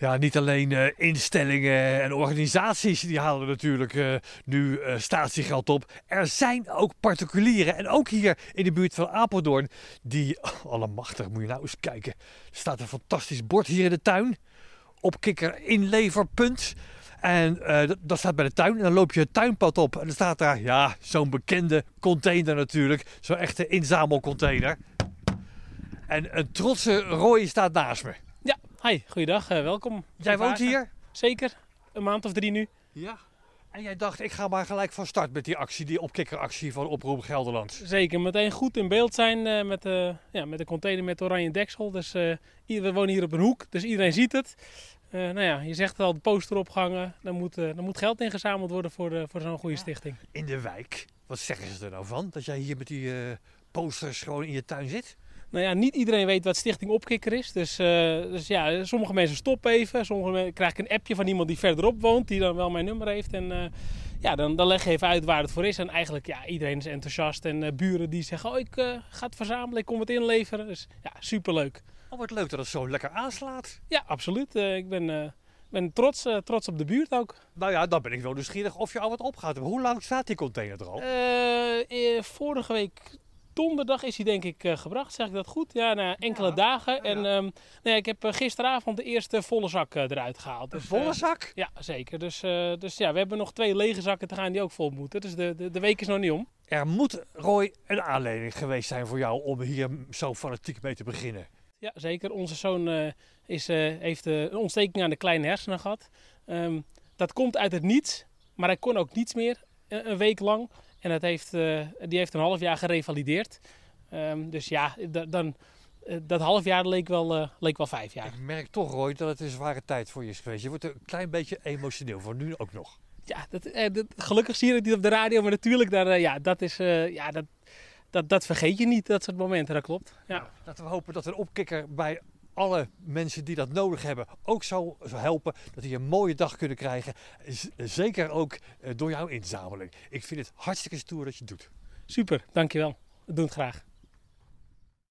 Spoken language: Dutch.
Ja, niet alleen uh, instellingen en organisaties die halen natuurlijk uh, nu uh, statiegeld op. Er zijn ook particulieren en ook hier in de buurt van Apeldoorn die, oh, allemachtig, moet je nou eens kijken. Er staat een fantastisch bord hier in de tuin. Opkikker inleverpunt. En dat staat bij de tuin. En dan loop je het tuinpad op. En dan staat daar, ja, zo'n bekende container natuurlijk. Zo'n echte inzamelcontainer. En een trotse Roy staat naast me. Hi, goeiedag, uh, welkom. Jij woont hier? Zeker, een maand of drie nu. Ja. En jij dacht, ik ga maar gelijk van start met die actie, die opkikkeractie van Oproep Gelderland. Zeker, meteen goed in beeld zijn uh, met, uh, ja, met de container met oranje deksel. Dus we wonen hier op een hoek, dus iedereen ziet het. nou ja, je zegt al, de poster opgehangen. Dan moet, dan moet geld ingezameld worden voor, voor zo'n goede stichting. In de wijk, wat zeggen ze er nou van? Dat jij hier met die posters gewoon in je tuin zit? Nou ja, niet iedereen weet wat Stichting Opkikker is. Dus, uh, dus ja, sommige mensen stoppen even. Sommige mensen krijg ik een appje van iemand die verderop woont, die dan wel mijn nummer heeft. En uh, ja, dan, dan leg je even uit waar het voor is. En eigenlijk, ja, iedereen is enthousiast. En uh, buren die zeggen, oh, ik ga het verzamelen, ik kom het inleveren. Dus ja, superleuk. Oh, wat leuk dat het zo lekker aanslaat. Ja, absoluut. ik ben ben trots, uh, trots op de buurt ook. Nou ja, dan ben ik wel nieuwsgierig of je al wat opgaat. Hoe lang staat die container er al? Uh, vorige week donderdag is hij denk ik uh, gebracht, zeg ik dat goed? Ja, na enkele ja, dagen. Ja. En um, nou ja, ik heb uh, gisteravond de eerste volle zak uh, eruit gehaald. Dus, volle zak? ja, zeker. Dus, dus ja, we hebben nog twee lege zakken te gaan die ook vol moeten. Dus de, de, de week is nog niet om. Er moet, Roy, een aanleiding geweest zijn voor jou om hier zo fanatiek mee te beginnen. Ja, zeker. Onze zoon is, heeft een ontsteking aan de kleine hersenen gehad. Um, dat komt uit het niets, maar hij kon ook niets meer een week lang. En dat heeft, uh, die heeft een half jaar gerevalideerd. Um, dus ja, dan, uh, dat half jaar leek wel, uh, leek wel vijf jaar. Ik merk toch, Roy, dat het een zware tijd voor je is geweest. Je wordt een klein beetje emotioneel, voor nu ook nog. Ja, dat, dat, gelukkig zie je het niet op de radio, maar natuurlijk, daar, ja, dat, is, ja, dat, dat, dat vergeet je niet, dat soort momenten, dat klopt. Ja. Nou, laten we hopen dat een opkikker bij alle mensen die dat nodig hebben ook zou, helpen. Dat die een mooie dag kunnen krijgen. Zeker ook eh, door jouw inzameling. Ik vind het hartstikke stoer dat je het doet. Super, dankjewel. We doen het graag.